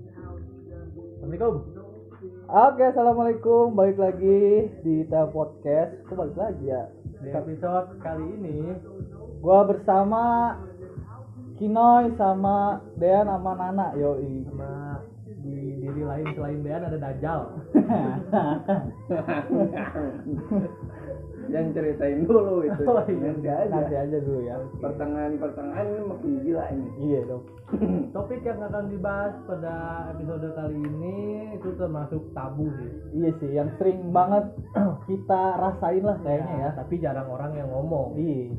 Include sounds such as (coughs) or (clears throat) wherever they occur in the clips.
Assalamualaikum. Oke, assalamualaikum. Balik lagi di Tel Podcast. Kok balik lagi ya? Di episode kali ini Gua bersama Kinoy sama Dean sama Nana. Yoi. sama di diri lain selain Dean ada Dajjal. (laughs) Jangan ceritain dulu itu. Oh, iya. Nanti aja. Nanti aja dulu ya. Pertengahan pertengahan ini makin gila ini. Iya dong. (clears throat) Topik yang akan dibahas pada episode kali ini itu termasuk tabu sih. Iya sih, yang sering banget (clears throat) kita rasain lah kayaknya ya. tapi jarang orang yang ngomong. Iya.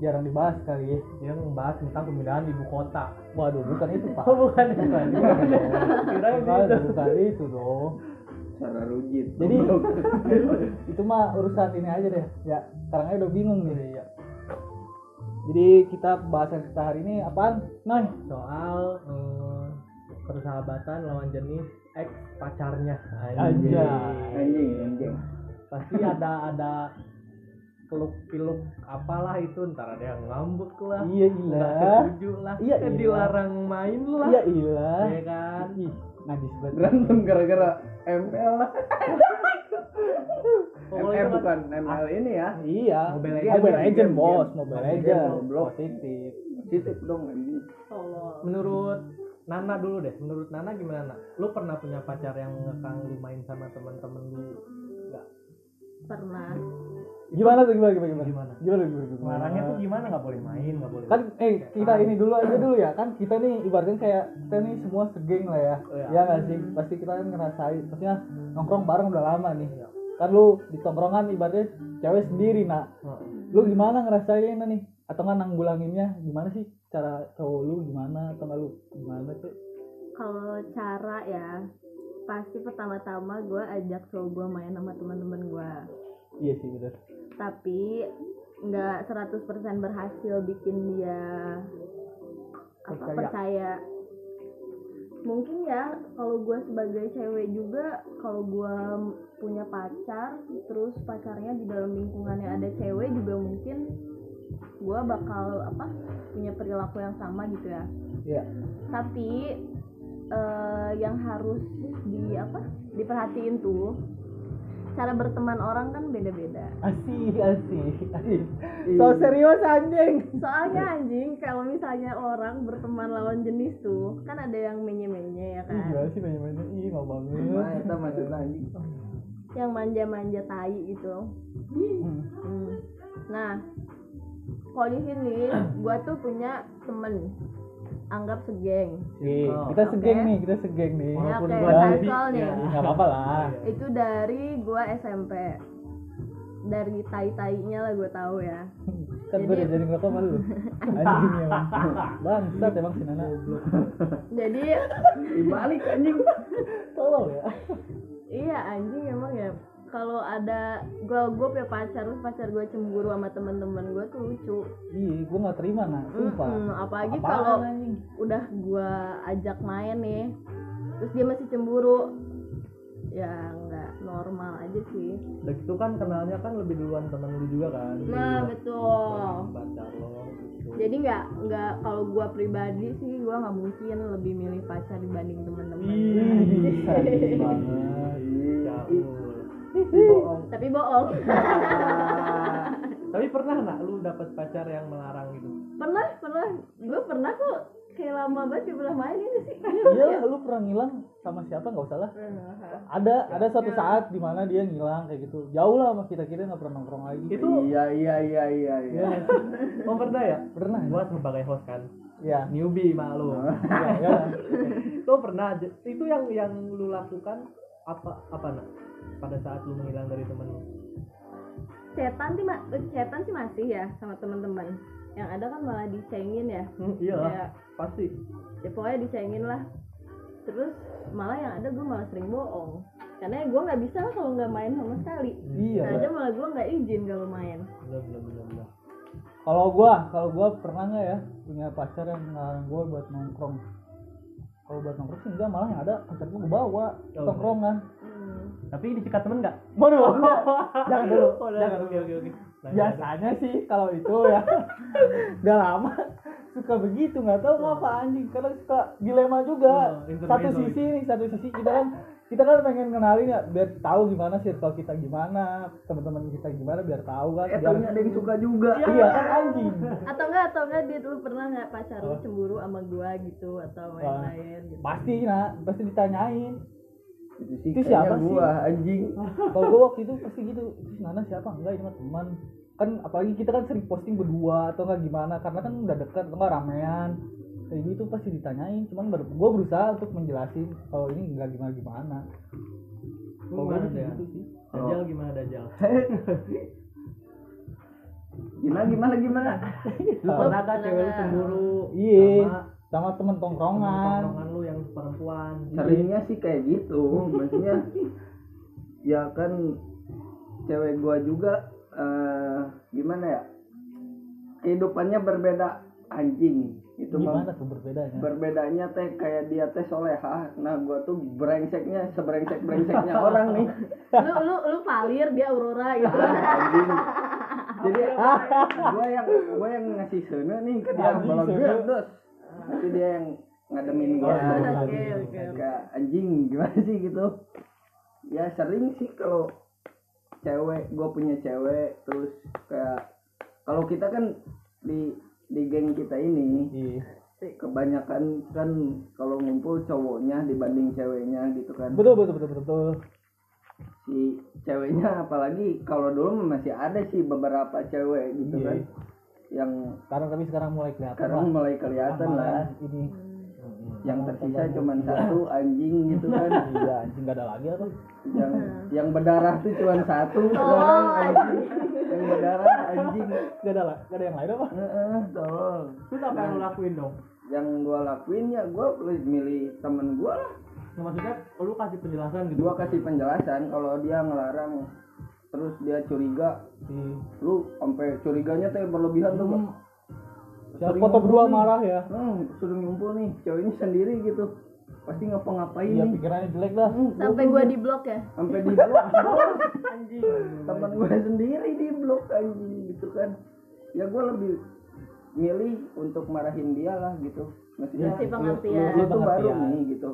Jarang dibahas kali ya. Yang membahas tentang pemindahan ibu kota. Waduh, bukan itu, Pak. Oh bukan itu. Kirain Bukan, itu. bukan itu dong. Cara rujit. Jadi (laughs) itu mah urusan ini aja deh. Ya, sekarang aja udah bingung nih. Ya. Jadi kita bahasan kita hari ini apaan? Noy. Soal eh, persahabatan lawan jenis ex pacarnya. Anjay. anjing anjing. pasti ada ada keluk piluk apalah itu ntar ada yang ngambek lah Iya nggak ilah. setuju lah Iya, kan iya. dilarang main lah Iya ilah. ya kan Ih, najis banget. Berantem gara-gara ML lah. ML kan- bukan ML ini ya. Iya. Mobile Mobile Legends. Legend, Game, bos. Mobile Legend. goblok. Positif. Positif dong anjing. menurut Nana dulu deh menurut Nana gimana Nak? lu pernah punya pacar yang ngekang lu main sama teman-teman lu nggak pernah Gimana tuh gimana gimana gimana? Gimana? Gimana gimana? larangnya tuh gimana? Nggak boleh main nggak boleh kan eh kita ini dulu aja dulu ya. Kan kita nih ibaratnya kayak kita nih semua segeng lah ya. Oh, iya. ya nggak sih? Pasti kita kan ngerasain maksudnya nongkrong bareng udah lama nih. Iya. kan lu di tongkrongan ibaratnya cewek sendiri nak. Heeh. lu gimana ngerasain nih? Atau nggak nanggulanginnya? Gimana sih cara cowok lu? Gimana? Atau nggak lu? Gimana sih? Kalau cara ya pasti pertama-tama gue ajak cowok gue main sama teman-teman gue iya sih bener tapi nggak 100% berhasil bikin dia apa Percaya. percaya. Mungkin ya kalau gue sebagai cewek juga kalau gue punya pacar terus pacarnya di dalam lingkungannya ada cewek juga mungkin gue bakal apa punya perilaku yang sama gitu ya. Iya. Tapi eh, yang harus di apa diperhatiin tuh cara berteman orang kan beda-beda. Asik asik. Asik. So serius anjing? Soalnya anjing kalau misalnya orang berteman lawan jenis tuh kan ada yang menye-menye ya kan? Gimana sih main-mainnya ih mau banget. Nah, itu maksudnya anjing. yang manja-manja tai gitu Hmm. Hmm. nah kalau di sini gua tuh punya temen anggap segeng. Ih, Oh, kita segeng nih kita segeng nih. Ya Walaupun oke gua cancel jadi- nih. Ya. apa-apa lah. Itu dari gua SMP dari tai-tainya lah gue tahu ya. Kan gue udah Jadi- ngerokok sama lu. (laughs) Anjing emang. Bangsat emang si Nana. Jadi Dibalik anjing. tolong ya. Iya anjing emang ya kalau ada gua gue punya pacar terus pacar gue cemburu sama teman-teman gue tuh lucu. Iya gue nggak terima nah sumpah. Mm-mm, apalagi kalau udah gua ajak main nih terus dia masih cemburu. Ya nggak normal aja sih. Udah gitu kan kenalnya kan lebih duluan temen lu juga kan. Nah betul. pacar lo gitu. Jadi nggak nggak kalau gua pribadi sih gua nggak mungkin lebih milih pacar dibanding teman-teman Ih, banget Jauh. Bohong. tapi bohong. Tapi pernah nak lu dapat pacar yang melarang gitu? Pernah pernah. Gue pernah kok. Kayak lama banget gak pernah main ini sih. Iya lah, lu pernah ngilang sama siapa? Nggak usah lah. Ada ada suatu saat di mana dia ngilang kayak gitu. Jauh lah sama kita kita nggak pernah nongkrong lagi. Itu Iya iya iya iya iya. oh pernah ya? Pernah. Gua sebagai host kan. Ya newbie malu ya, ya. lo pernah aja. Itu yang yang lu lakukan apa apa nak? Pada saat lu menghilang dari temen lu? Setan sih ma- setan sih masih ya sama teman-teman yang ada kan malah dicengin ya. Hmm, iya ya, pasti. Ya pokoknya dicengin lah. Terus malah yang ada gue malah sering bohong. Karena gue nggak bisa lah kalau nggak main sama sekali. Iya nah, aja malah gue nggak izin kalau main. Kalau gua kalau gua pernah nggak ya punya pacar yang ngelarang gua buat nongkrong kalau buat nongkrong sih enggak malah yang ada gua gua bawa Oh. tongkrongan Hmm. tapi disikat temen nggak waduh. (laughs) Jangan dulu. Oh, jangan oke oke oke. biasanya sih kalau itu ya. (laughs) Nggak lama suka begitu nggak tahu ngapa anjing. Kadang suka dilema juga. Oh, satu sisi nih satu sisi kita kan kita kan pengen kenalin ya biar tahu gimana circle kita gimana teman-teman kita gimana biar tahu kan. Eh biar, ada yang suka juga. iya kan anjing. Atau enggak atau enggak dia lu pernah nggak pacar lu Oh. cemburu sama gua gitu atau yang lain gitu? pasti nah pasti ditanyain. Itu sih siapa sih? gua anjing. kalau gue waktu itu pasti gitu. Nana siapa? Enggak ini mah teman. Kan apalagi kita kan sering posting berdua atau enggak gimana karena kan udah dekat atau enggak ramean kayak gitu pasti ditanyain cuman ber gue berusaha untuk menjelasin kalau ini enggak gimana gimana. Kalau gue gitu sih. Dajjal gimana Dajjal (laughs) Gimana gimana gimana? lu pernah kan cewek lu cemburu? Iya. Sama sama temen tongkrongan. Tongkrongan lu yang perempuan Seringnya sih kayak gitu. Maksudnya ya kan cewek gua juga eh gimana ya? Kehidupannya berbeda anjing. Itu mah gimana tuh berbedanya? Berbedanya teh kayak dia teh soleha. Nah gua tuh brengseknya sebrengsek brengseknya (laughs) orang nih. Lu lu lu valir dia aurora gitu. Anjing. Jadi gua yang gua yang ngasih sene nih ke dia. Kalau gue terus tapi dia yang ngademin gua. Oke iya. oke kayak anjing gimana sih gitu. Ya sering sih kalau cewek gua punya cewek terus kayak kalau kita kan di di geng kita ini iya. kebanyakan kan kalau ngumpul cowoknya dibanding ceweknya gitu kan. Betul betul betul betul si ceweknya apalagi kalau dulu masih ada sih beberapa cewek gitu Iya. kan yang sekarang tapi sekarang mulai kelihatan sekarang lah. mulai kelihatan lah. Amalan ini yang tersisa cuma satu anjing gitu kan. (laughs) Iya anjing gak ada lagi apa yang yang berdarah tuh cuma satu. Sekarang anjing. yang berdarah anjing. Gak ada lah gak ada yang lain apa? Heeh, tolong terus apa yang lu lakuin dong? yang gua lakuin ya gua milih temen gua lah. Nah, maksudnya lu kasih penjelasan gitu? Gua kasih penjelasan kalau dia ngelarang terus dia curiga. Iya. lu sampai curiganya teh berlebihan tuh Bang. Ya, Sering foto berdua marah ya. Hmm, suruh ngumpul nih. Ceweknya sendiri gitu. Pasti ngapa-ngapain iya nih. pikirannya jelek lah Hmm, sampai gua di blok ya? Sampai di blok. (laughs) Anjing. Teman gue sendiri di blok anjing gitu kan. Ya gue lebih milih untuk marahin dia lah gitu. Maksudnya lu, pengertian. lu, lu tuh baru nih gitu.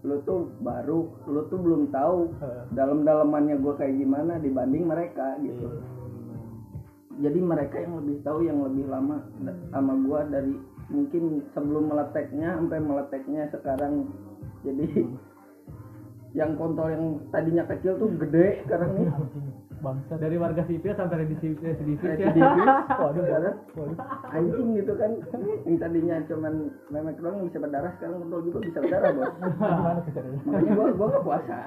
Lu tuh baru lu tuh belum tahu Heeh. dalam-dalamannya gue kayak gimana dibanding mereka gitu. Iya. Jadi mereka yang lebih tahu yang lebih lama sama gua dari mungkin sebelum meleteknya sampai meleteknya sekarang. Jadi (laughs) yang kontol yang tadinya kecil tuh gede sekarang nih. Bangsa dari warga sipil sampai residivis residivis ya. Residivis (laughs) waduh sekarang waduh. Anjing gitu kan. Yang tadinya cuman memek doang yang bisa berdarah sekarang kontol juga bisa berdarah bos. (laughs) Makanya gua gua nggak puasa.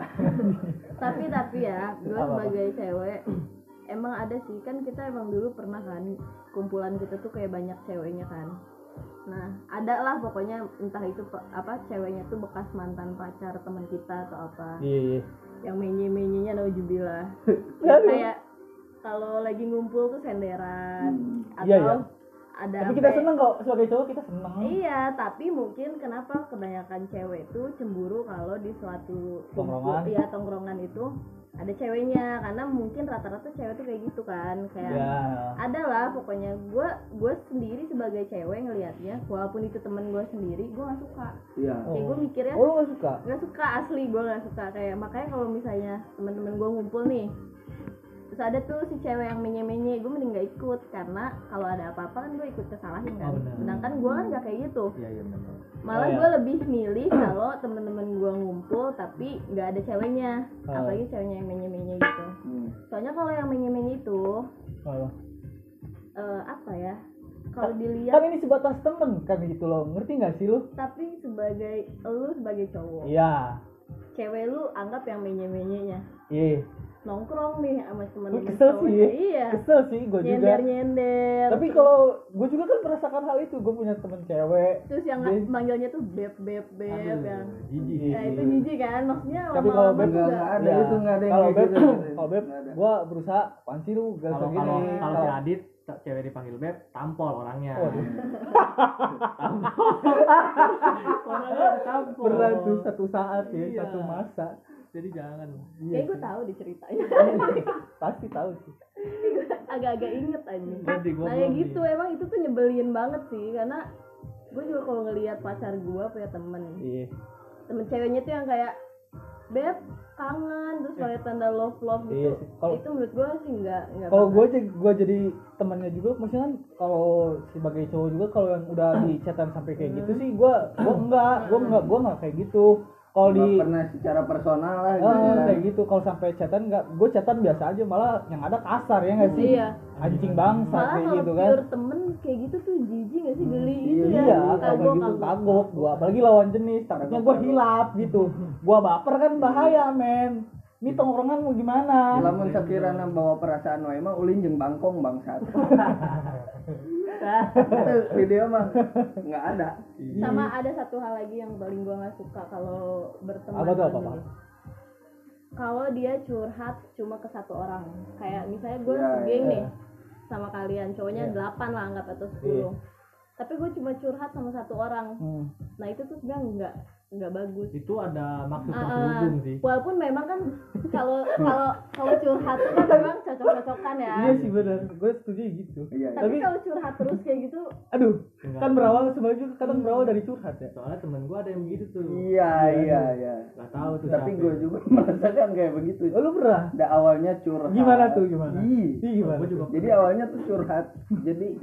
Tapi tapi ya gue Apa-apa? sebagai cewek emang ada sih kan kita emang dulu pernah kan kumpulan kita tuh kayak banyak ceweknya kan. Nah ada lah pokoknya entah itu apa ceweknya tuh bekas mantan pacar teman kita atau apa. Iya iya. Yang menye menyenya naujubillah (laughs) kayak kalau lagi ngumpul tuh senderan atau Iya, iya. Ada tapi kita seneng kok sebagai cowok kita seneng. Iya, tapi mungkin kenapa kebanyakan cewek tuh cemburu kalau di suatu Tongkrongan. Iya, tongkrongan itu ada ceweknya. Karena mungkin rata-rata cewek tuh kayak gitu kan, kayak ya ada lah pokoknya gue gue sendiri sebagai cewek ngelihatnya walaupun itu temen gue sendiri gue nggak suka. Iya. Kayak gue mikirnya oh gak suka? nggak suka asli gue nggak suka. Kayak makanya kalau misalnya teman-teman gue ngumpul nih terus ada tuh si cewek yang menye-menye gue mending gak ikut karena kalau ada apa-apa kan gue ikut kesalahin kan. Oh, sedangkan gue kan gak kayak gitu. Iya iya benar. Malah Oh, iya. gue lebih milih kalau temen-temen gue ngumpul tapi nggak ada ceweknya. Oh. apalagi ceweknya yang menye-menye gitu. Hmm. soalnya kalau yang menye-menye itu Oh. eh, apa ya? Kalau kan dilihat ini sebatas temen kan gitu loh. Ngerti gak sih lu? Tapi sebagai lu sebagai cowok iya. cewek lu anggap yang menye-menyenya. Iya nongkrong nih sama temen-temen kesel sih. Cowoknya. iya. Kesel sih gue juga. Nyender nyender tapi kalau gue juga kan merasakan hal itu. Gue punya temen cewek. Terus yang Dia- manggilnya tuh beb beb beb Aduh, yang jijik. Iya. nah itu jijik kan. Maksudnya Tapi lama-lama kalau beb juga. Enggak ada Ya, itu enggak ada yang kalau beb gitu. kalau beb Nggak gue berusaha apaan sih lu gak kalau kalau kalau si Adit cewek dipanggil beb tampol orangnya. Waduh. (laughs) orangnya tampol. Pernah tuh satu saat ya Iya. satu masa jadi jangan. Kayak gue tahu diceritain (laughs) pasti tahu sih. Agak-agak inget aja Ganti, gua nah kayak belum gitu emang itu tuh nyebelin banget sih karena gue juga kalau ngelihat pacar gue punya temen. Iya. Temen ceweknya tuh yang kayak beb kangen terus kayak tanda love love Iya gitu. sih. Kalau- itu menurut gue sih nggak nggak kalau gue jadi gue jadi temannya juga maksudnya kan kalau sebagai cowok juga kalau yang udah di chatan sampai kayak gitu sih gue gue enggak gue enggak gue enggak kayak gitu kalau Nggak di pernah secara personal lah gitu Ah, kan. kayak gitu. Kalau sampai chatan enggak gue chatan biasa aja. Malah yang ada kasar ya nggak sih? Iya. anjing bangsa malah kayak kalau gitu kan. pure temen kayak gitu tuh jijik gak sih? Geli gitu Iya, ya iya kalau gitu kagok. kagok gua. Apalagi lawan jenis takutnya gua hilap gitu. Gua baper kan bahaya men ini tongkrongan mau gimana Lamun sakirana bawa perasaan wae mah ulin jeung bangkong bangsat. Itu video mah nggak ada. sama ada satu hal lagi yang paling gue nggak suka kalau berteman Apa tuh, apa, kalau dia curhat cuma ke satu orang kayak misalnya gue Ya, geng ya. nih sama kalian cowoknya Iya. delapan lah anggap atau sepuluh tapi gue cuma curhat sama satu orang Hmm. nah itu tuh sebenarnya nggak nggak bagus itu ada maksud Ah, terselubung sih walaupun memang kan kalau kalau kalau curhat tuh kan memang cocok-cocokan ya iya sih benar gue setuju gitu Iya. tapi Tapi- kalau curhat terus kayak gitu aduh Enggak. kan berawal sebenarnya kadang berawal dari curhat ya soalnya temen gua ada yang begitu tuh Iya, iya, iya. nggak tahu tuh Tapi gue juga (laughs) merasakan kayak begitu. oh, lu pernah awalnya curhat. gimana tuh gimana. Ih, gimana Gua juga Jadi awalnya tuh curhat. Jadi (laughs)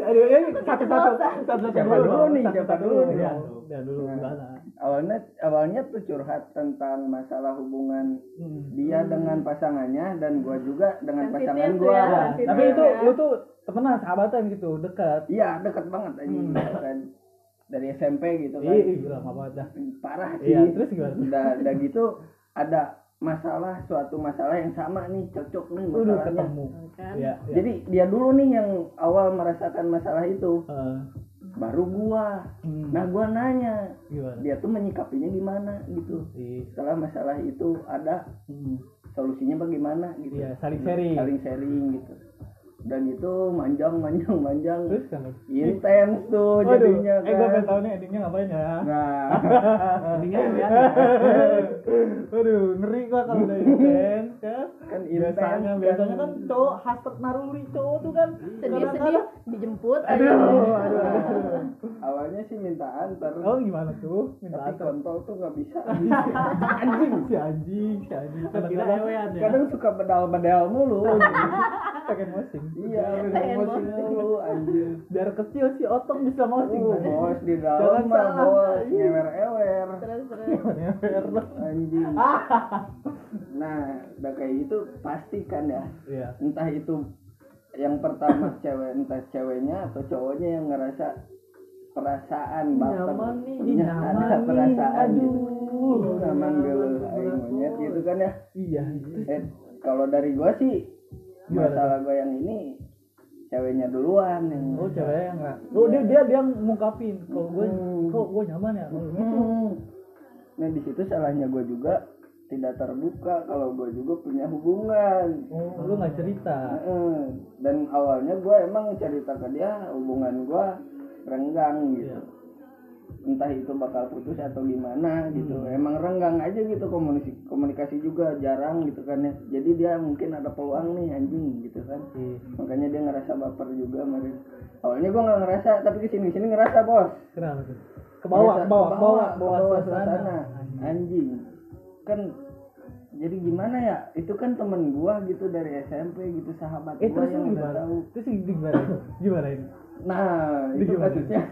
aduh ini satu satu satu satu Siapa dulu nih? satu Siapa dulu nih? ya ya dulu Nah. gimana awalnya awalnya tuh curhat tentang masalah hubungan Hmm. dia dengan pasangannya dan gua juga dengan Sensitif pasangan tuh gua. ya, Ya, sensitif tapi itu ya. lu tuh temenan sahabatan gitu dekat Iya, dekat banget aja Hmm. gitu kan. Dari SMP gitu kan. iya iya lama banget dah Parah sih. iya terus gimana Udah, udah gitu ada masalah suatu masalah yang sama nih cocok nih udah masalahnya. ketemu kan iya iya. Jadi dia dulu nih yang awal merasakan masalah itu, baru gua. hmm, Nah gua nanya, gimana dia tuh menyikapinya gimana gitu. Iya. Setelah masalah itu ada Hmm. solusinya bagaimana gitu. Iya, saling sharing. Saling sharing gitu. Dan itu manjang, manjang, manjang. terus kan Intens tuh Waduh, jadinya eh gue pengen kan. tahu nih endingnya ngapain ya Nah, (laughs) (laughs) Endingnya lihat Waduh, ngeri gua kalau udah intens kan. Kan. Biasanya, biasanya kan cowok hasrat naruri cowok tuh kan. sedih-sedih dijemput Aduh, aja. aduh, aduh. (laughs) awalnya sih minta antar. Oh gimana tuh? Minta tapi antar. kontol tuh nggak bisa. (laughs) anjing si anjing, si anjing. ewean ya Kadang suka bedal-bedal mulu. pengen mosing. iya, Pengen emosi posting. mulu anjing. Biar kecil si otong bisa mosing. Uh, bos di dalam mah bos ngewer-ewer. terus terus Anjing. (laughs) Nah, udah kayak gitu pasti kan ya. Iya. Entah itu yang pertama (coughs) cewek entah ceweknya atau cowoknya yang ngerasa perasaan baper Nyaman punya nyaman ada nih. perasaan gitu. Aduh. nyaman geuleuh aing monyet gitu kan ya Iya. eh kalau dari gua sih Gimana masalah gua yang ini ceweknya duluan yang Oh cewek yang enggak. Oh dia dia dia ngungkapin. Kalau gue Hmm. kok gue nyaman ya. Gitu. Hmm. nah di situ salahnya gua juga tidak terbuka kalau gua juga punya hubungan. Oh lu nggak cerita. Dan awalnya gua emang cerita ke dia hubungan gua renggang gitu. Iya. entah itu bakal putus atau gimana gitu. Hmm. emang renggang aja gitu komunikasi komunikasi juga jarang gitu kan ya. Jadi dia mungkin ada peluang nih anjing gitu kan. Iya. makanya dia ngerasa baper juga kemarin awalnya gua nggak ngerasa tapi ke sini ke sini ngerasa bos. Kenapa tuh? Ke bawah, ke bawah, ke bawah, ke bawah bawah suasana. Anjing kan jadi gimana ya itu kan temen gua gitu dari SMP gitu sahabat Eh gua terus yang gimana? tahu Terus gimana? Gimana ini? nah Ini itu gimana? kasusnya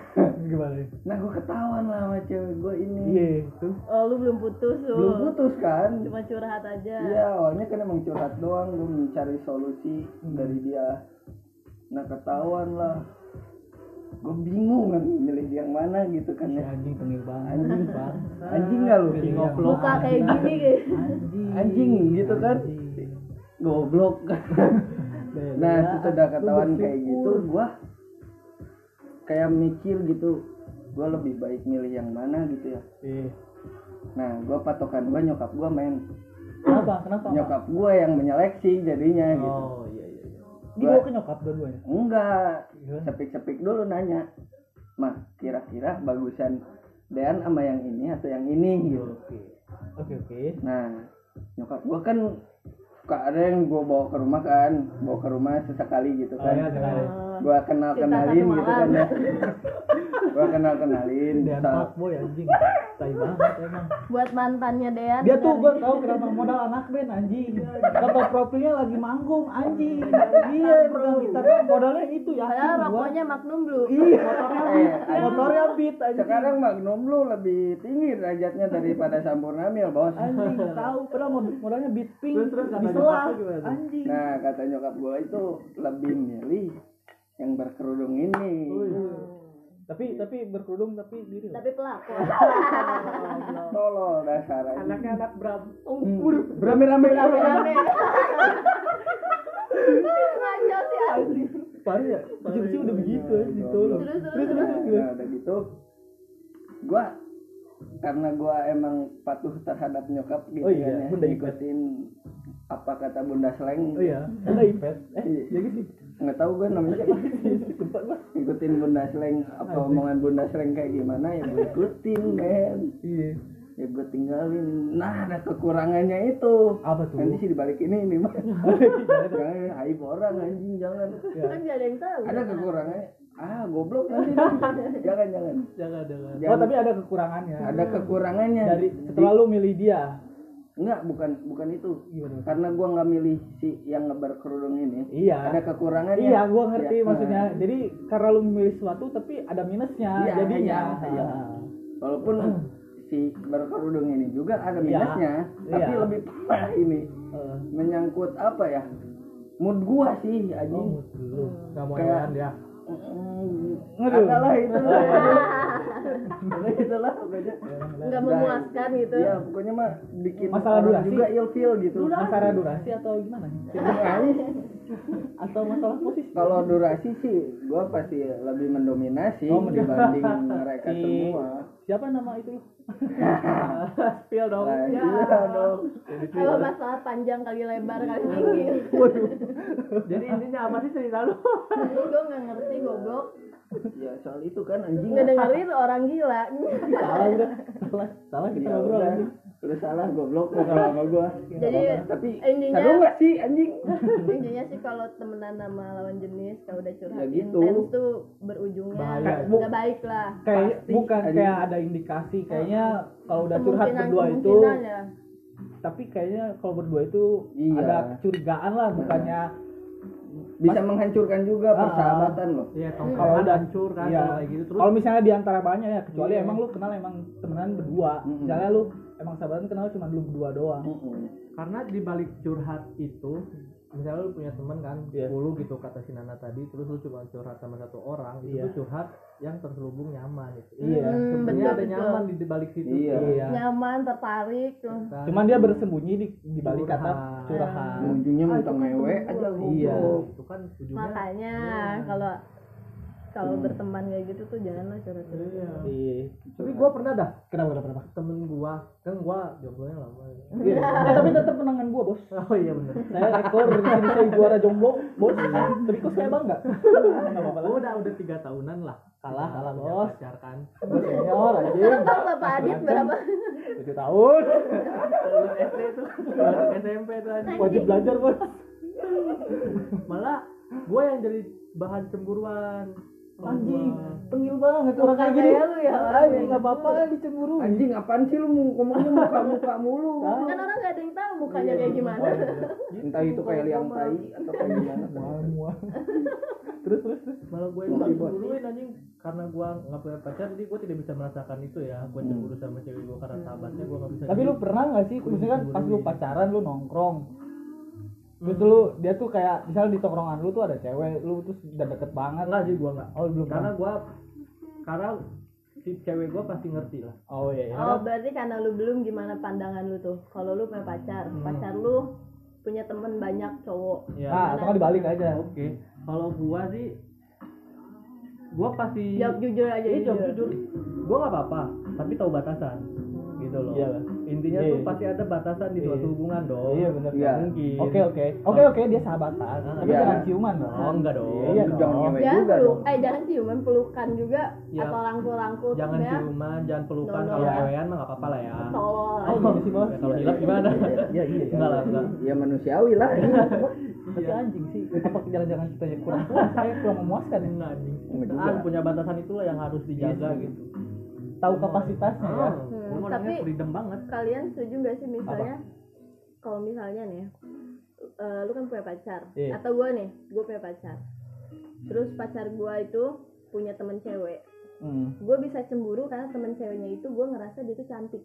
Gimana ini? nah gua ketahuan lah sama cewek gua ini Iya, tuh. oh lu belum putus lu belum putus kan cuma curhat aja Iya, awalnya kan emang curhat doang, gue mencari solusi dari dia. Nah ketahuan lah, gue bingung kan milih yang mana gitu kan ya. anjing tengil banget. Anjing. Bang. Anjing nggak lu? Pilih muka kayak gini kayak Anjing. Anjing gitu kan. Anjing. Goblok. (laughs) Nah sesudah Lu ketahuan kayak gitu, gue kayak mikir gitu, gue lebih baik milih yang mana gitu ya. Iya. Nah gue patokan gue nyokap gue main, Kenapa? Kenapa? Nyokap gue yang menyeleksi jadinya gitu. Oh iya iya. iya. Dibawa ke nyokap dua-duanya. Enggak, Gimana? sepik-sepik dulu nanya mah kira-kira bagusan Dean sama yang ini atau yang ini gitu Oke. Oke oke. nah nyokap gua kan suka ada yang gue bawa ke rumah kan bawa ke rumah sesekali gitu Oh, kan. iya, sekali. gue (laughs) kenal kenalin gitu kan. Ya gue kenal kenalin Dan fuckboy anjing. Tai banget emang. buat mantannya Dean. Dia tuh gue tau kenapa modal anak band anjing. Foto profilnya lagi manggung anjing. Iya pegang gitar modalnya itu ya padahal rokoknya Magnum Blue. Iya. Eh, motornya beat anjing. Sekarang Magnum lu lebih tinggi derajatnya daripada Sampurna Mil bos. Anjing tahu. Mod- modalnya beat pink. Terus, terus anjing. Nah kata nyokap gue itu lebih milih yang berkerudung ini. Tapi tapi berkerudung tapi diri. Tapi pelakon (laughs) tolol dasar Anaknya anak Bram. berame-rame rame-rame ngaco sih anjing. Parah ya. Kecil-kecil udah begitu terus terus terus nah udah gitu gua karena gua emang patuh terhadap nyokap gitu Oh iya, kan ya, Bunda Ipet. ngikutin apa kata Bunda Sleng oh iya ada ipet. Eh ya gitu. Nggak tahu gua namanya siapa. (laughs) lupa gua ngikutin Bunda Sleng apa omongan Bunda Sleng kayak gimana ya gue ikutin men iya. Ya gue tinggalin. Nah ada kekurangannya itu. Apa tuh? Nanti sih dibalik ini nih (laughs) mah jangan aib orang anjing jangan. Kan gak ada yang tahu. Ada kekurangannya ah goblok nanti (laughs) jangan jangan Jangan jangan. oh Jangan. tapi ada kekurangannya ada kekurangannya dari setelah lu milih dia enggak bukan bukan itu gimana karena gua nggak milih si yang ngeberkerudung ini iya ada kekurangannya Iya, gua ngerti Ya, maksudnya. nah, Jadi karena lu memilih sesuatu tapi ada minusnya Iya, jadinya. iya, iya. Ah. walaupun si berkerudung ini juga ada Iya. minusnya tapi Iya. lebih parah ini Eh, menyangkut apa ya mood gua sih oh, anjing Dulu. Gak mau Kayak- Aduh. Adalah itu itulah pokoknya (laughs) nggak memuaskan gitu. Ya pokoknya mah bikin Masalah durasi? juga ilfeel gitu. Masalah durasi atau gimana? (laughs) atau masalah posisi? kalau durasi sih gua pasti lebih mendominasi Oh, dibanding mereka Si- (laughs) semua Siapa nama itu? (laughs) Spill dong. Lah, Ya. iya dong kalau masalah panjang kali lebar kali (laughs) tinggi Jadi intinya apa sih cerita lu? gue nggak ngerti goblok ya soal itu kan anjing nggak dengerin orang gila salah. Salah, salah kita ngobrol anjing. Lu salah goblok ngobrol sama gua jadi tapi intinya- gak sih anjing (laughs) intinya sih kalau temenan sama lawan jenis kalau udah curhat Ya gitu. intens tuh berujungnya Bahaya. nggak baik lah Kayak Pasti, bukan anjing. kayak ada indikasi kayaknya kalau udah curhat berdua itu ya. tapi kayaknya kalau berdua itu Iya. ada kecurigaan lah bukannya bisa menghancurkan juga Ah, persahabatan loh Iya, Kalau kalau udah- hancur kan iya. kayak gitu terus kalau misalnya di antara banyak ya kecuali Iya. emang lu kenal emang temenan berdua Mm-mm. misalnya lu emang sahabatan kenal cuma lu berdua doang Mm-mm. karena di balik curhat itu misalnya lu punya teman kan Iya. 10 gitu kata si Nana tadi terus lu cuma curhat sama satu orang itu Iya. tuh curhat yang terselubung nyaman gitu iya Hmm, sebenarnya ada betul, nyaman di, di balik situ Iya. iya nyaman tertarik tuh cuman dia bersembunyi di, di balik kata Curhat. curahan ujungnya Ah, mentang itu kan mewe temen aja. Iya. itu kan ujungnya makanya Iya. kalau kalau Hmm. berteman kayak gitu tuh janganlah curhat-curhat Iya. iya. Tapi gua pernah dah. Kenapa kenapa kenapa? Temen gua. Kan gua jomblonya lama ya. Iya. Eh, tapi tetap menangan gua bos. Oh iya bener. Saya ekor di sini saya juara jomblo bos. Tapi kok saya bangga? Nggak apa-apa udah udah tiga tahunan lah. Kalah kalah bos. pacar kan. Senior anjing. Tahu bapak Adit berapa? Tujuh tahun. Lulus SD tuh. SMP tuh anjing. wajib belajar bos. Malah gua yang jadi bahan cemburuan anjing gua. tengil banget. Orang kayak gini kayak lu ya anjing nggak apa-apa kan dicemburu anjing apaan sih lu mau ngomongnya muka muka mulu? (laughs) Kan orang nggak ada yang tahu mukanya kayak gimana. (laughs) entah itu kayak liang tai atau kayak gimana. (laughs) Terus terus terus. Malah gue yang cemburuin anjing. Karena gua nggak punya pacar jadi gua tidak bisa merasakan itu ya. Gua cemburu sama cewek gua karena sahabatnya gua nggak bisa tapi lu pernah nggak sih maksudnya kan pas lu pacaran lu nongkrong terus lu dia tuh kayak misalnya di tongkrongan lu tuh ada cewek lu terus udah deket banget. Enggak sih gua nggak oh belum karena gua karena si cewek gua pasti ngerti lah. Oh iya iya. oh berarti karena lu belum gimana pandangan lu tuh? Kalau lu punya pacar pacar lu punya temen banyak cowok. Ya nah atau kan dibalik aja. Oke. Kalau gua sih gua pasti jawab jujur aja Iya, jawab jujur. jujur. Gua nggak apa-apa, tapi tahu batasan. Gitu. gitu loh Iyalah. Intinya Iya, tuh iya. pasti ada batasan di Iya. suatu hubungan dong Iya benar. Iya. mungkin Oke oke. Oke oke dia sahabatan. Tapi Iya. jangan ciuman dong. Oh, enggak dong. Iya dong. jangan ngewe jangan juga peluk dong. eh jangan ciuman pelukan juga Ya. atau rangkul-rangkul jangan ya ciuman jangan pelukan No, no. kalau Iya. cewekan mah nggak apa-apa lah ya tolol Oh gitu sih bos. Ya, kalau hilap gimana Iya iya. enggak lah enggak Ya manusiawi lah. Tapi anjing sih. Apa jangan-jangan kita yang kurang puas? Eh kurang memuaskan ya? enggak anjing. Ah, punya batasan itulah yang harus dijaga Iya gitu Tahu kapasitasnya ya. Hmm, gua tapi- freedom banget kalian setuju gak sih misalnya kalau misalnya nih eh, lu kan punya pacar Iya. atau gue nih gue punya pacar terus pacar gue itu punya temen cewek Hmm. gue bisa cemburu karena temen ceweknya itu gue ngerasa dia tuh cantik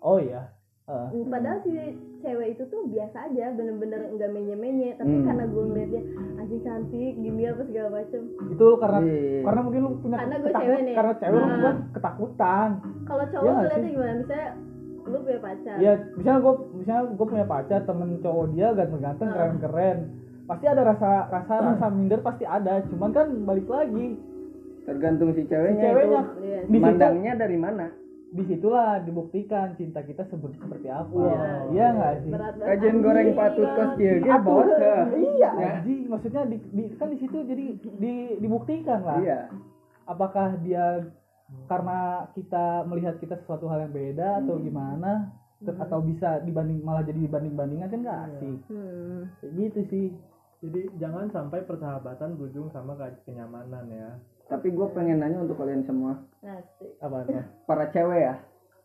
Oh iya. Hmm, padahal si cewek itu tuh biasa aja bener-bener nggak menye-menye tapi Hmm. karena gue ngeliat dia anjing cantik gini apa segala macem itu lu karena Iya. karena mungkin lu punya Karena ketakut- cewek nih. karena cewek lu Nah. buat ketakutan. Kalau Iya cowok nggak ngeliatnya sih? gimana misalnya lu punya pacar Ya, misalnya gue misalnya gue punya pacar temen cowok dia ganteng-ganteng Ah. keren-keren. Pasti ada rasa rasa rasa minder pasti ada. Cuman kan balik lagi Tergantung si si ceweknya, ceweknya itu. Iya. di situ Mandangnya dari mana? di situlah dibuktikan cinta kita seperti seperti apa. Wow. Iya nggak sih? Kajian goreng patut kos Atuh, bos. Iya, Ya. anjing. Maksudnya di, di- kan di situ jadi di, dibuktikan lah. Iya. Apakah dia karena kita melihat kita sesuatu hal yang beda atau gimana Ter- atau bisa dibanding malah jadi dibanding bandingan kan nggak asik. Hmm. kayak gitu sih. Jadi jangan sampai persahabatan berujung sama ke- kenyamanan ya. Tapi gue pengen nanya untuk kalian semua, Asik. apa apa (laughs) para cewek ya,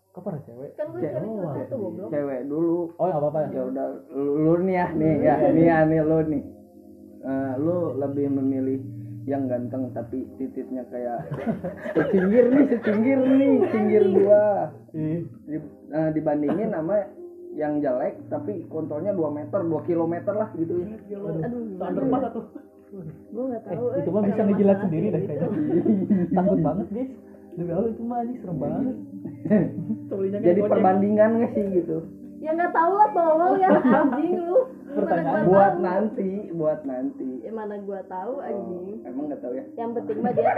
kok para cewek? Kan gue Cewek. Oh, satu goblok. Cewek dulu. oh nggak apa-apa ya? Ya udah, lu, lu nih ya, nih ya, nih ya, nih lu nih. Eh, lu lebih memilih yang ganteng tapi titiknya kayak secinggir nih, secinggir nih, cinggir dua. Ih, Di- eh, dibandingin sama yang jelek tapi kontrolnya 2 meter, 2 kilometer lah gitu ya. aduh underpass tuh gue nggak eh, tahu itu eh, mah bisa ngejilat sendiri gitu. kayaknya takut banget guys demi allah itu mah anjing serem banget Jadi perbandingan nggak sih gitu? ya nggak tahu lah tolol ya anjing lu Pertanyaan gua Buat tahu nanti, buat nanti. ya mana gua tahu Oh, anjing emang nggak tahu ya? yang penting mah dia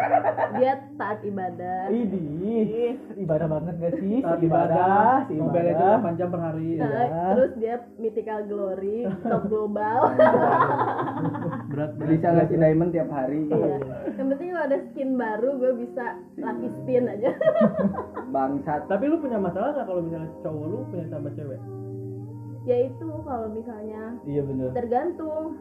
dia taat ibadah Idih, ibadah banget gak sih? Saat ibadah, si Nobel itu ibadah. 8 jam per hari Nah, Iya. terus dia mythical glory top global (laughs) berat berat Bisa ngasih diamond tiap hari. iya yang penting kalau ada skin baru gue bisa lucky spin aja Bangsat. tapi lu punya masalah nggak kalau misalnya cowok lu punya sahabat cewek ya itu kalau misalnya Iya bener. tergantung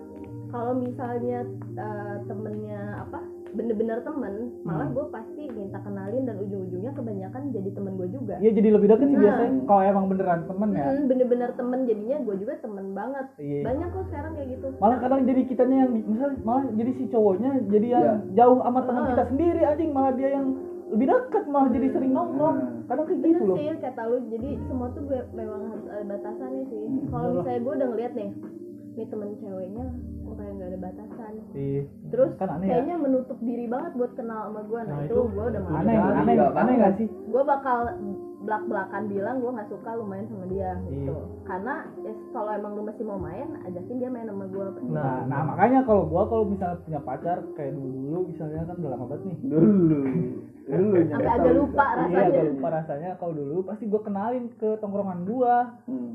kalau misalnya eh, temennya apa bener-bener temen malah gue pasti minta kenalin dan ujung-ujungnya kebanyakan jadi temen gue juga Iya jadi lebih deket sih Nah. biasanya kalau emang beneran temen ya. Hmm, bener-bener temen jadinya gue juga temen banget Iya. banyak kok sekarang kayak gitu Malah kadang jadi kitanya yang misal malah jadi si cowoknya jadi yang Iya. jauh sama teman Ah. kita sendiri anjing malah dia yang lebih dekat malah jadi sering nongkrong. Hmm. Kadang kayak gitu loh. sih kata lu jadi semua tuh gue memang harus ada batasannya sih kalau misalnya gue udah ngeliat nih nih temen ceweknya kok kayak nggak ada batasan Iya. terus Kan aneh ya. kayaknya menutup diri banget buat kenal sama gue nah, Nah, itu, itu- gue udah malas Aneh, aneh, aneh gak sih? gue bakal belak belakan bilang gue nggak suka lu main sama dia gitu Iya. karena ya, kalau emang lu masih mau main ajakin dia main sama gue Nah, nah makanya kalau gua kalau misalnya punya pacar kayak dulu dulu misalnya kan udah lama banget nih. Dulu. Dulu. sampai agak lupa Iya, rasanya agak lupa rasanya kalau dulu pasti gua kenalin ke tongkrongan gua. Hmm.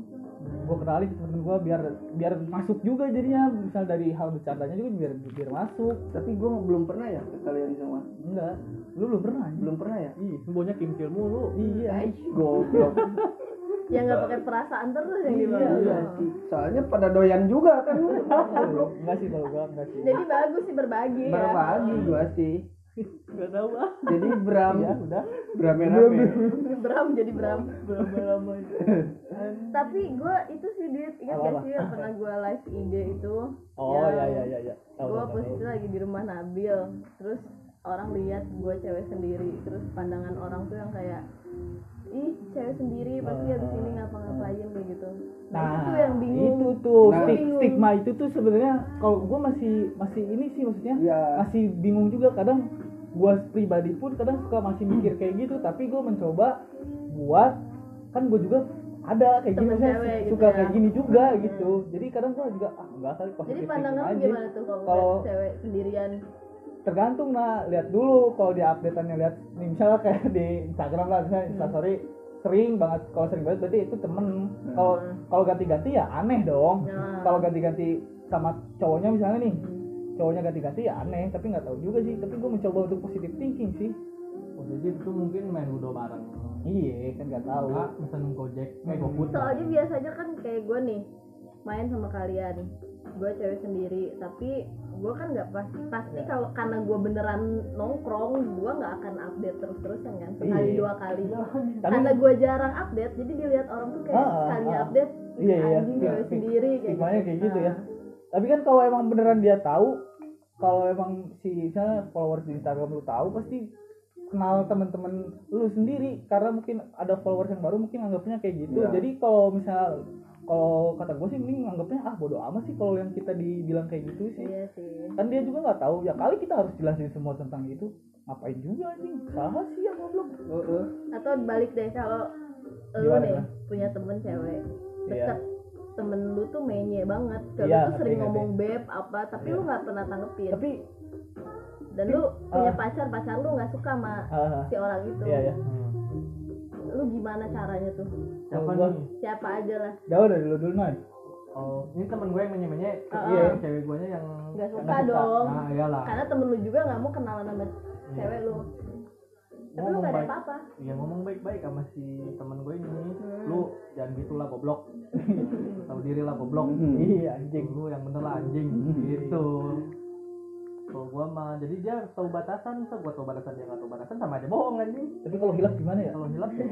Gua kenalin ke temen gua biar biar masuk juga jadinya misal dari hal bercandanya juga biar biar masuk. Tapi gue belum pernah ya ke kalian semua. Enggak. Lu belum pernah. Belum pernah ya? ih semuanya kim film mulu Iya. (laughs) Goblok. yang nggak pakai perasaan terus yang Iya, dibawa Iya sih. Soalnya pada doyan juga kan lu. Enggak sih kalau gua enggak sih. jadi bagus sih berbagi ya Berbagi gua sih. Nggak tahu ah. Jadi Bram, Iya, udah. Brame-rame. (laughs) Bram. jadi Bram. Lama-lama (laughs) tapi gue itu sih duit ingat gak sih yang pernah gue live IG itu? Oh iya iya iya iya. Tahu, gue posisi lagi di rumah Nabil. Terus orang lihat gue cewek sendiri. Terus pandangan orang tuh yang kayak ih cewek sendiri pasti habis ini ngapa-ngapain kayak gitu. Nah, itu tuh yang bingung. itu tuh Nah. Bingung. stigma itu tuh sebenarnya kalau gue masih masih ini sih maksudnya. Iya. masih bingung juga kadang gue pribadi pun kadang suka masih mikir kayak gitu tapi gue mencoba buat kan gue juga ada kayak gini Temen maksudnya cewek gitu suka ya. kayak gini juga gitu. Jadi kadang gue juga ah enggak kali jadi positif pandangan lu thinking gimana tuh kalau cewek sendirian? Tergantung nah lihat dulu kalau di updateannya lihat nih misalnya kayak di Instagram lah misalnya Instastory sering banget kalau sering banget berarti itu temen. Kalau kalau ganti-ganti ya aneh dong. Nah. kalau ganti-ganti sama cowoknya misalnya nih cowoknya ganti-ganti ya aneh tapi nggak tahu juga sih. Tapi gue mencoba untuk positive thinking sih. Oh, jadi itu mungkin main udah bareng. Iya kan nggak tahu. Enggak, mesen gojek eh goput soalnya biasanya kan kayak gue nih main sama kalian. Gue cewek sendiri tapi gue kan nggak pasti pasti kalau karena gue beneran nongkrong gue nggak akan update terus terusan kan? Sekali Iya. dua kali. Tapi karena gue jarang update jadi dilihat orang tuh kayak Ah, ah, sekalinya ah. update Iya, iya. anjing Iya, cewek fik- sendiri kayak fikmahnya kayak gitu ya. Nah, tapi kan kalau emang beneran dia tahu kalau emang si misalnya followers di Instagram lu tahu pasti kenal teman-teman lu sendiri. Karena mungkin ada followers yang baru mungkin anggapnya kayak gitu. Iya. jadi kalau misal kalau kata gue sih mending anggapnya ah bodoh amat sih kalau yang kita dibilang kayak gitu sih. Iya sih. Kan dia juga nggak tahu. Ya kali kita harus jelasin semua tentang itu. Ngapain juga anjing salah sih yang goblok. Heeh. atau balik deh kalau lu Bang? punya temen cewek Iya. deket temen lu tuh menye banget. Kalau Iya, tuh sering ngerti, ngomong beb apa tapi Iya. lu nggak pernah tanggepin. Tapi dan lu punya ah. pacar pacar lu nggak suka sama ah, si orang itu. Iya ya Hmm. lu gimana caranya tuh? Siapa nih? Siapa aja lah. Jauh dari lu dulu man oh ini temen gue yang menye-menye. Ah. iya. cewek gue yang nggak suka suka. dong. Nah iyalah. Karena temen lu juga nggak mau kenalan sama Iya. cewek lu tapi lu Ngomong gak ada baik. apa-apa. Iya ngomong baik-baik sama si temen gue ini. Hmm. lu jangan gitulah goblok. (laughs) Tahu diri lah goblok. Hmm. iya anjing. Lu yang bener lah anjing. Gitu. Kalau gua mah jadi dia tahu batasan. So gua tahu batasan dia nggak tahu batasan sama aja bohong anjing. Tapi kalau hilaf gimana ya? Kalau hilap ya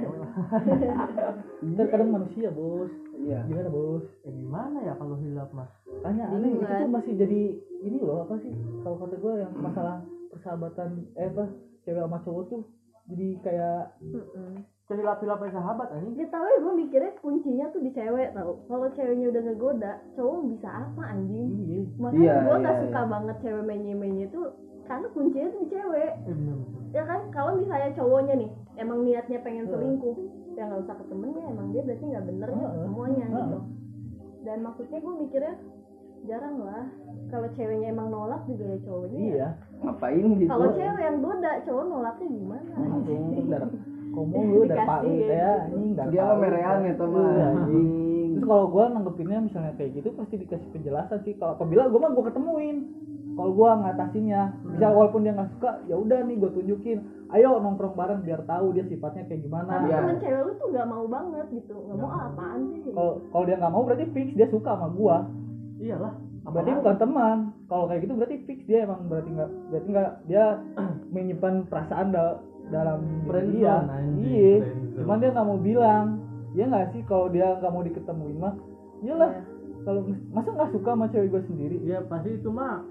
kan (laughs) kadang manusia bos. Iya. gimana bos? Eh gimana ya kalau hilap mah? Tanya aneh. Itu kan? tuh masih jadi ini loh apa sih? Kalau kata gue yang masalah persahabatan eh apa cewek sama cowok tuh jadi kayak jadi hilap-hilap aja sahabat anjing. Dia tahu ya gue mikirnya kuncinya tuh di cewek tau. Kalau ceweknya udah ngegoda cowok bisa apa anjing? Iya. Makanya Iya, gue nggak iya, suka iya. banget cewek menye menye tuh karena kuncinya tuh di cewek. Bener ya kan? Kalau misalnya cowoknya nih emang niatnya pengen selingkuh ya nggak usah ke temennya emang dia berarti nggak bener Heeh. semuanya Heeh. gitu dan maksudnya gue mikirnya jarang lah kalau ceweknya emang nolak juga ya cowoknya ya. iya. Ngapain gitu? kalau cewek yang goda cowok nolaknya gimana? Langsung darah komo lu dari Dikasih palu ya. ya anjing dari Dia lo merean itu mah. Iya, Anjing. (laughs) terus kalau gue nanggepinnya misalnya kayak gitu pasti dikasih penjelasan sih. Kalau apabila gue mah gue ketemuin. Kalau gue ngatasinnya. Misal walaupun dia nggak suka ya udah nih gue tunjukin. Ayo nongkrong bareng biar tahu dia sifatnya kayak gimana. Tapi Iya. temen cewek lu tuh nggak mau banget gitu. Nggak mau ah, apaan sih? Kalau kalau dia nggak mau berarti fix dia suka sama gue iyalah berarti apalagi. bukan teman. Kalau kayak gitu berarti fix dia emang berarti nggak berarti nggak dia (clears throat) menyimpan perasaan da- dalam Friendzone, dia. iya cuman dia nggak mau bilang. Ya nggak sih kalau dia nggak mau diketemuin mah? Iyalah Iya. kalau masa nggak suka sama cewek gue sendiri? Iya pasti itu mah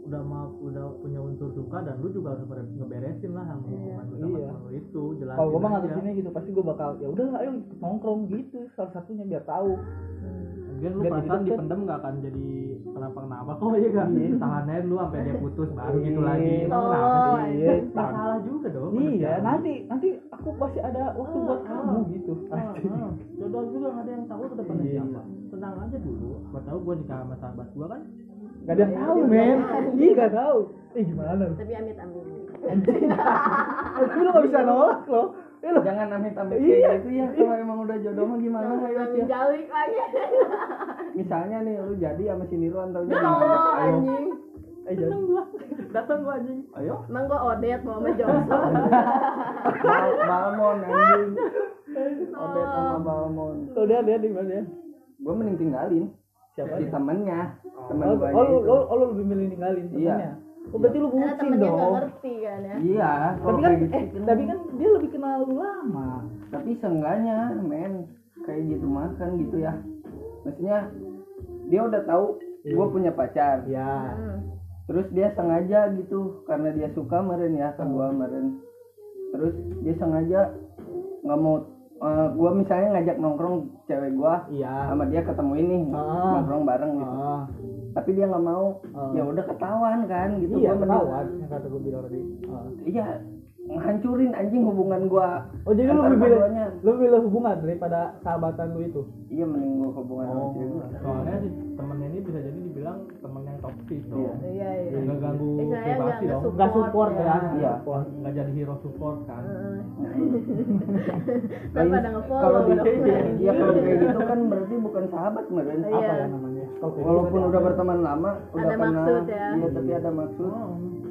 udah mah udah punya unsur suka dan lu juga harus ber- ngeberesin lah sama hubungan lu sama Iya. itu jelas kalau gue mah ngadepinnya gitu pasti gue bakal ya udah ayo nongkrong gitu salah satunya biar tahu Mungkin lu perasaan dipendem gak akan jadi kenapa kenapa kok ya kan? Tahan aja lu sampai dia putus baru gitu Iya. lagi. Emang Oh, kenapa sih? iya. Nggak salah juga dong iya nanti nanti aku pasti ada waktu Ah, buat ah. kamu gitu. Ah, ah. jodoh juga gak ada yang tahu ke depannya Iya. siapa. Tenang aja dulu. Gua tahu gua nikah sama sahabat gua kan? Gak ada yang tahu men. iya gak tahu. Eh gimana? Tapi amit amit tapi lu gak bisa nolak loh lu Jangan amit-amit Iya. kayak gitu ya. Kalau emang udah jodoh mah gimana ayo ya. jauh lagi Misalnya nih lu jadi sama si Nirwan oh gimana? Ayo. anjing eh jangan gua datang gua anjing Ayo. emang gua odet mau sama Johnson Bal Balmon anjing. Odet sama Balmon. tuh dia dia di mana ya Gua mending tinggalin siapa si temennya. Temen Oh, gua oh, lu, lu, oh, lu lebih milih ninggalin Iya. Oh, berarti lu bucin dong. ngerti kan ya Iya, Tapi kan, gitu. eh, tapi kan dia lebih kenal lu lama. tapi seenggaknya men kayak gitu mah kan gitu ya maksudnya dia udah tahu gue punya pacar Ya. Hmm. terus dia sengaja gitu karena dia suka meren ya ke gue meren terus dia sengaja nggak mau gue misalnya ngajak nongkrong cewek gue Iya. sama dia ketemu ini Ah. nongkrong bareng gitu Ah, tapi dia nggak mau Ah. ya udah ketahuan kan gitu iya, Gua ketahuan yang kata gue bilang tadi. Ah. iya ngancurin anjing hubungan gua oh jadi lu lebih pilih lu pilih hubungan daripada sahabatan lu itu iya mending gua hubungan sama Oh, cewek gua Iya. iya iya Yang nggak ganggu Istilahnya privasi dong. nggak support ya Iya. support. Nggak jadi hero support kan. Heeh. (laughs) Kalau- pada nge-follow kalau di dong. ya (laughs) kalau kayak gitu kan berarti bukan sahabat kemarin Iya. apa ya namanya gitu walaupun berarti udah berteman lama udah pernah ya. iya tapi ada maksud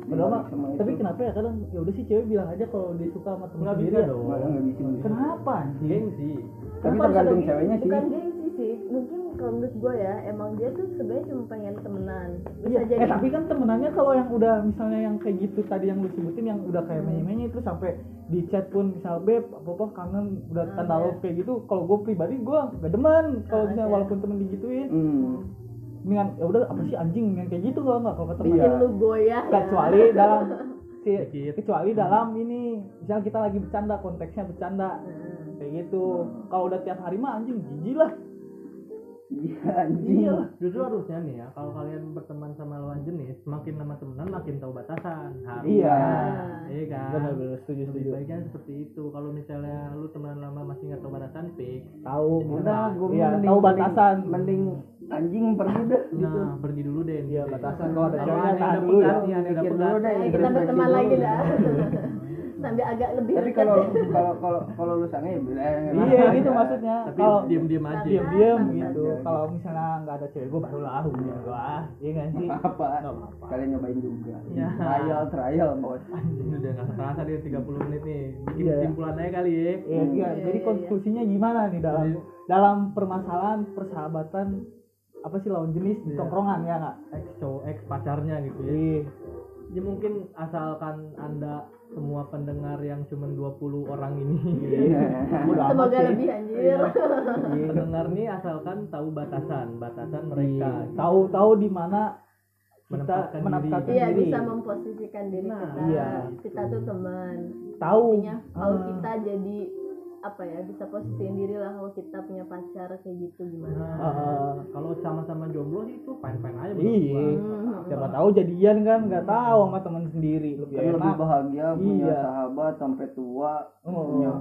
sama itu. tapi kenapa ya kadang ya udah sih cewek bilang aja kalau dia suka sama temen sendiri ya. dong. Kenapa? Gengsi. tapi tergantung ceweknya gengsi? sih bukan gengsi sih mungkin kalau menurut gue ya emang dia tuh sebenarnya cuma pengen temenan bisa Iya, jadi eh tapi kan temenannya kalau yang udah misalnya yang kayak gitu tadi yang lu sebutin yang udah kayak menye-menye itu sampai di chat pun misal beb apa apa kangen udah Ah, tanda iya. love kayak gitu kalau gue pribadi gue gak demen kalau Ah, misalnya iya. walaupun temen digituin hmm. dengan ya udah apa sih anjing yang kayak gitu gak nggak kalau kata Iya. lu goyah ya. kecuali dalam (laughs) si, kecuali dalam ini misalnya kita lagi bercanda konteksnya bercanda Hmm. kayak gitu kalau udah tiap hari mah anjing jijik lah iya anjing iya Justru harusnya nih ya, kalau kalian berteman sama lawan jenis, makin lama temenan makin tahu batasan. Harusnya. Iya. Iya kan? benar-benar setuju Lebih setuju baiknya seperti itu. Kalau misalnya lu temenan lama masih nggak tahu batasan, fix. tahu udah gue iya tahu batasan mending anjing pergi dah gitu Nah, pergi dulu deh. Iya, gitu. batasan kalau ada ceweknya tahan dulu ya. dulu deh Ayo kita berteman lagi dah (laughs) sambil agak lebih tapi kalau ya. (laughs) kalau kalau kalau lu sange ya bilang iya gitu maksudnya Tapi kalau diam-diam aja. diam diam Santai gitu aja. kalau misalnya nggak ada cewek gue baru lah hubungin gue ah iya nggak sih apa kalian nyobain juga Ya. trial trial bos udah nggak terasa dia 30 menit nih. Bikin Iya. kesimpulan aja kali ya. Iya, iya. Iya, jadi iya, konklusinya gimana nih dalam Jadi- dalam permasalahan persahabatan apa sih lawan jenis di Iya. tongkrongan ya nggak Ex cowok, ex pacarnya gitu ya. iya Ya mungkin asalkan anda semua pendengar yang cuma 20 orang ini. Iya. Semoga lebih anjir. (laughs) Pendengar nih asalkan tahu batasan batasan mereka Iya. gitu. tahu tahu di mana kita Menempatkan iya diri. bisa memposisikan diri Nah, kita. Iya. kita tuh teman. Tahu. Kalau Ah. kita jadi apa ya bisa posisiin diri lah kalau kita punya pacar kayak gitu gimana Nah, Ah. kalau sama-sama jomblo sih itu fine-fine aja menurut Iya. gua. Hmm. siapa tahu jadian kan nggak tahu sama teman sendiri lebih kan lebih enak bahagia punya Iya. sahabat sampai tua Oh. punya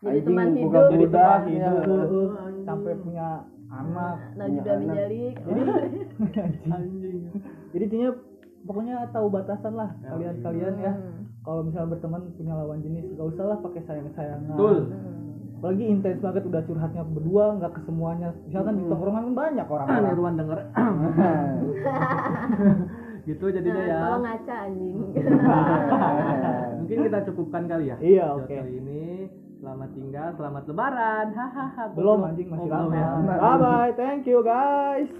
jadi teman bukan hidup jadi ya. hidup Anjing. sampai punya anak nah Punya juga anak. menjalik jadi (laughs) anjing jadi intinya pokoknya tahu batasan lah Ya, kalian-kalian ya Hmm. kalau misalnya berteman punya lawan jenis gak usah lah pakai sayang-sayangan betul Hmm. apalagi intens banget udah curhatnya berdua nggak ke semuanya misalkan di tongkrongan kan banyak ah, nih orang-orang Ruan denger. (laughs) Gitu jadinya Nah, ya. kalau ngaca anjing. (laughs) (laughs) Mungkin kita cukupkan kali ya. Iya, oke. kali ini. Selamat tinggal selamat lebaran. Hahaha belum anjing masih Oh, lama. ya. Bye bye thank you guys